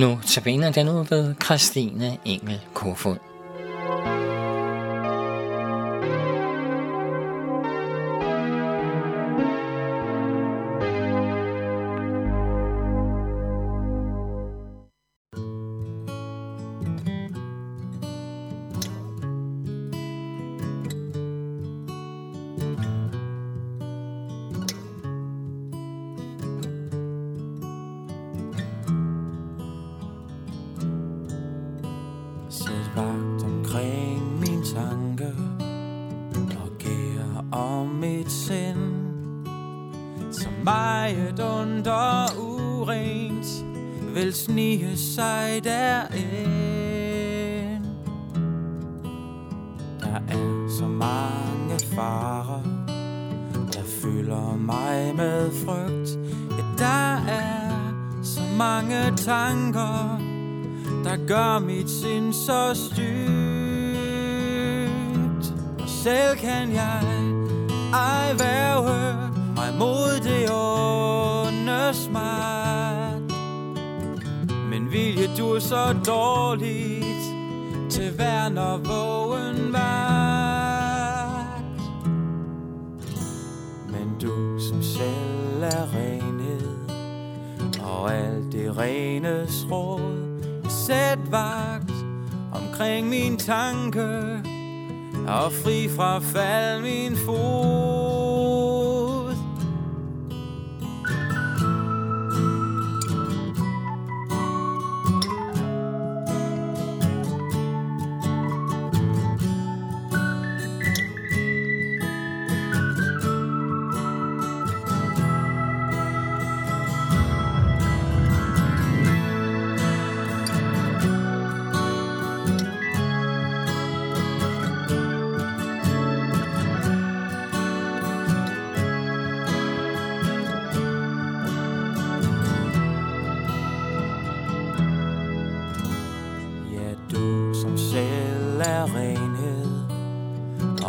Nu tabiner den ud ved Christine Engel Kofod. Så meget under urent Vil snige sig derind. Der er så mange farer Der fylder mig med frygt. Ja, der er så mange tanker der gør mit sind så styrt. Og selv kan jeg ej være hørt mod det onde smart. Men vilje du så dårligt til hver, når vågen vagt. Men du som selv er renhed og alt det renes råd sæt vagt omkring min tanke og fri fra fald min fod.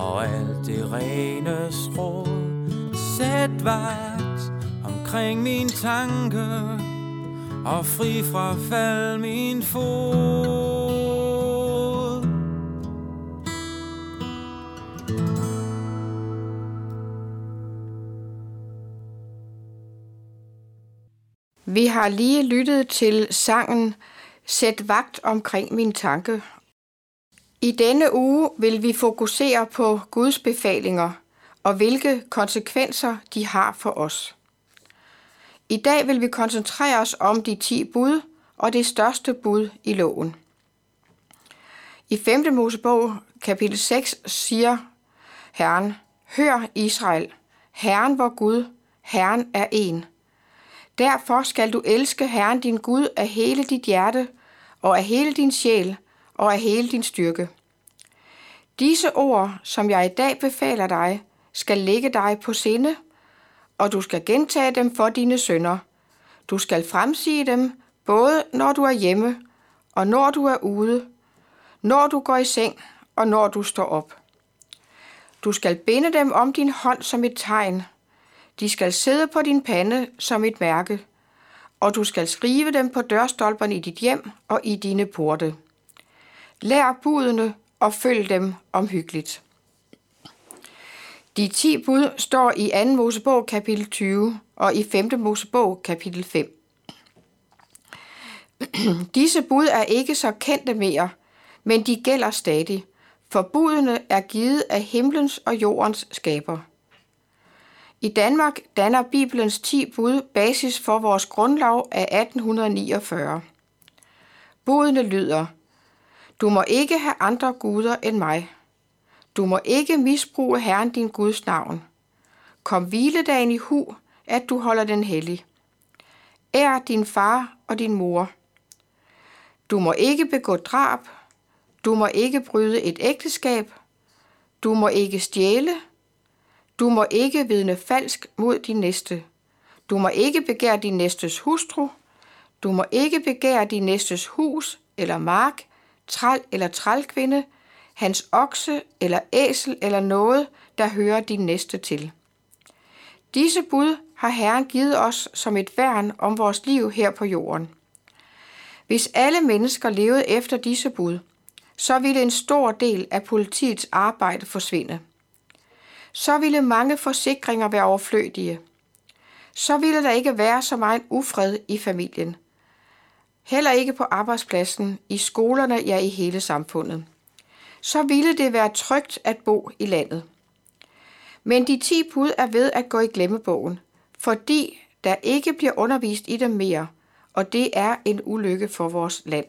Og alt det rene råd Sæt vagt omkring min tanke Og fri fra fald min fod Vi har lige lyttet til sangen Sæt vagt omkring min tanke. I denne uge vil vi fokusere på Guds befalinger og hvilke konsekvenser de har for os. I dag vil vi koncentrere os om de 10 bud og det største bud i loven. I 5. Mosebog kapitel 6 siger Herren, Hør Israel, Herren vor Gud, Herren er en. Derfor skal du elske Herren din Gud af hele dit hjerte, og af hele din sjæl, og af hele din styrke. Disse ord, som jeg i dag befaler dig, skal ligge dig på sinde, og du skal gentage dem for dine sønner. Du skal fremsige dem, både når du er hjemme, og når du er ude, når du går i seng, og når du står op. Du skal binde dem om din hånd som et tegn. De skal sidde på din pande som et mærke, og du skal skrive dem på dørstolperne i dit hjem og i dine porte. Lær budene og følg dem omhyggeligt. De 10 bud står i 2. Mosebog kapitel 20 og i 5. Mosebog kapitel 5. Disse bud er ikke så kendte mere, men de gælder stadig, for budene er givet af himlens og jordens skaber. I Danmark danner Bibelens 10 bud basis for vores grundlov af 1849. Budene lyder, du må ikke have andre guder end mig. Du må ikke misbruge Herren din Guds navn. Kom hviledagen i hu, at du holder den hellig. Ær din far og din mor. Du må ikke begå drab. Du må ikke bryde et ægteskab. Du må ikke stjæle. Du må ikke vidne falsk mod din næste. Du må ikke begære din næstes hustru. Du må ikke begære din næstes hus eller mark, træl eller trælkvinde, hans okse eller æsel eller noget, der hører din næste til. Disse bud har Herren givet os som et værn om vores liv her på jorden. Hvis alle mennesker levede efter disse bud, så ville en stor del af politiets arbejde forsvinde. Så ville mange forsikringer være overflødige. Så ville der ikke være så meget ufred i familien. Heller ikke på arbejdspladsen, i skolerne, ja i hele samfundet. Så ville det være trygt at bo i landet. Men de ti bud er ved at gå i glemmebogen, fordi der ikke bliver undervist i dem mere, og det er en ulykke for vores land.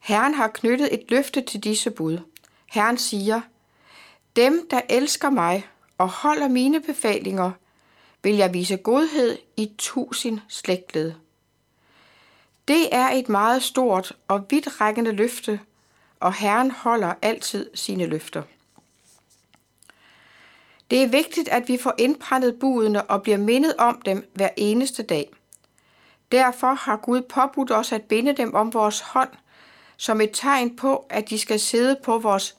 Herren har knyttet et løfte til disse bud. Herren siger, Dem, der elsker mig og holder mine befalinger, vil jeg vise godhed i tusind slægtled. Det er et meget stort og vidtrækkende løfte, og Herren holder altid sine løfter. Det er vigtigt, at vi får indpræntet budene og bliver mindet om dem hver eneste dag. Derfor har Gud påbudt os at binde dem om vores hånd, som et tegn på, at de skal sidde på vores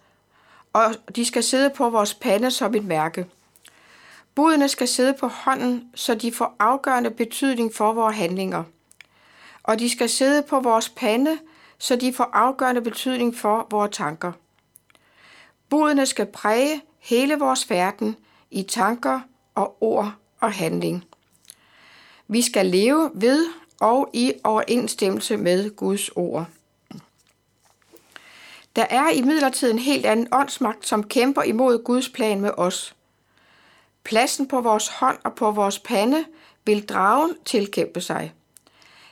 og de skal sidde på vores pande som et mærke. Budene skal sidde på hånden, så de får afgørende betydning for vores handlinger. Og de skal sidde på vores pande, så de får afgørende betydning for vores tanker. Budene skal præge hele vores verden i tanker og ord og handling. Vi skal leve ved og i overensstemmelse med Guds ord. Der er i midlertid en helt anden åndsmagt, som kæmper imod Guds plan med os. Pladsen på vores hånd og på vores pande vil dragen tilkæmpe sig.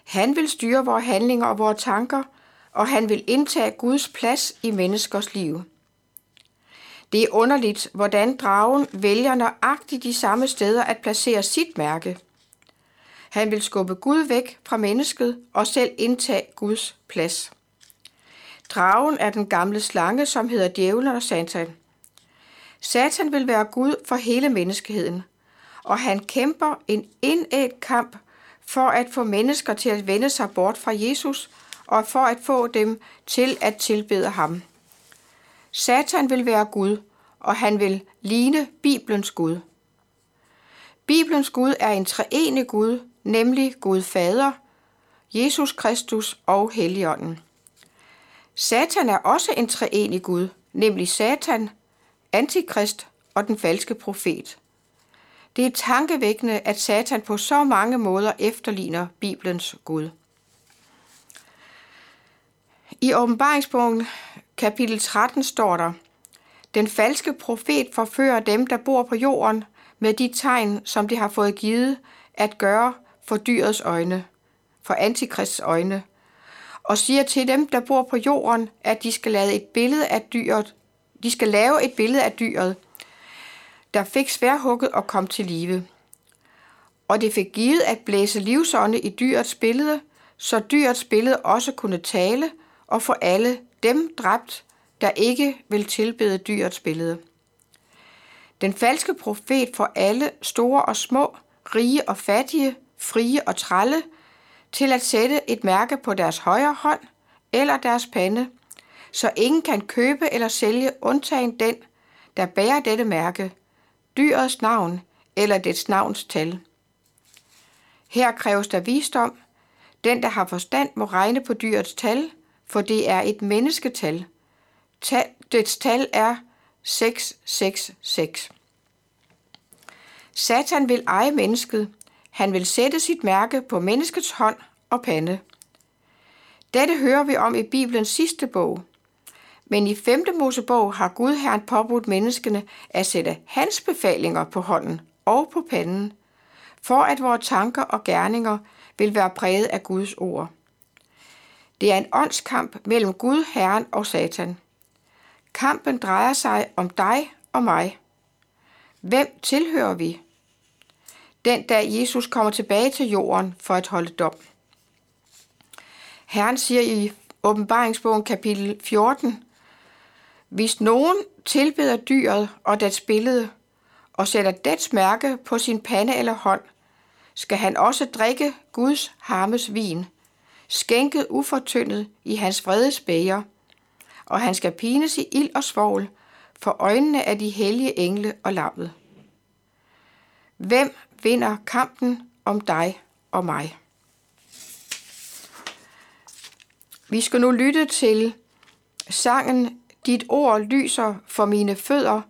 Han vil styre vores handlinger og vores tanker, og han vil indtage Guds plads i menneskers liv. Det er underligt, hvordan dragen vælger nøjagtigt de samme steder at placere sit mærke. Han vil skubbe Gud væk fra mennesket og selv indtage Guds plads. Dragen er den gamle slange, som hedder djævlen og Satan. Satan vil være Gud for hele menneskeheden, og han kæmper en indædt kamp for at få mennesker til at vende sig bort fra Jesus og for at få dem til at tilbede ham. Satan vil være Gud, og han vil ligne Bibelens Gud. Bibelens Gud er en treenig Gud, nemlig Gud Fader, Jesus Kristus og Helligånden. Satan er også en treenig Gud, nemlig Satan, Antikrist og den falske profet. Det er tankevækkende, at Satan på så mange måder efterligner Bibelens Gud. I åbenbaringsbogen kapitel 13 står der, Den falske profet forfører dem, der bor på jorden, med de tegn, som de har fået givet at gøre for dyrets øjne, for antikrists øjne, og siger til dem, der bor på jorden, at de skal lave et billede af dyret, de skal lave et billede af dyret, der fik sværhugget og kom til live. Og det fik givet at blæse livsånde i dyrets billede, så dyrets billede også kunne tale og få alle dem dræbt, der ikke vil tilbede dyrets billede. Den falske profet får alle store og små, rige og fattige, frie og tralle, til at sætte et mærke på deres højre hånd eller deres pande, så ingen kan købe eller sælge undtagen den, der bærer dette mærke, dyrets navn eller dets navns tal. Her kræves der visdom. Den, der har forstand, må regne på dyrets tal, for det er et mennesketal. Dets tal er 666. Satan vil eje mennesket. Han vil sætte sit mærke på menneskets hånd og pande. Dette hører vi om i Bibelens sidste bog. Men i 5. Mosebog har Gud Herren påbudt menneskene at sætte hans befalinger på hånden og på panden, for at vores tanker og gerninger vil være præget af Guds ord. Det er en åndskamp mellem Gud, Herren og Satan. Kampen drejer sig om dig og mig. Hvem tilhører vi? Den dag Jesus kommer tilbage til jorden for at holde dom. Herren siger i åbenbaringsbogen kapitel 14, hvis nogen tilbeder dyret og dets billede, og sætter dets mærke på sin pande eller hånd, skal han også drikke Guds harmes vin, skænket ufortyndet i hans vredes bæger, og han skal pines i ild og svovl for øjnene af de hellige engle og lammet. Hvem vinder kampen om dig og mig? Vi skal nu lytte til sangen dit ord lyser for mine fødder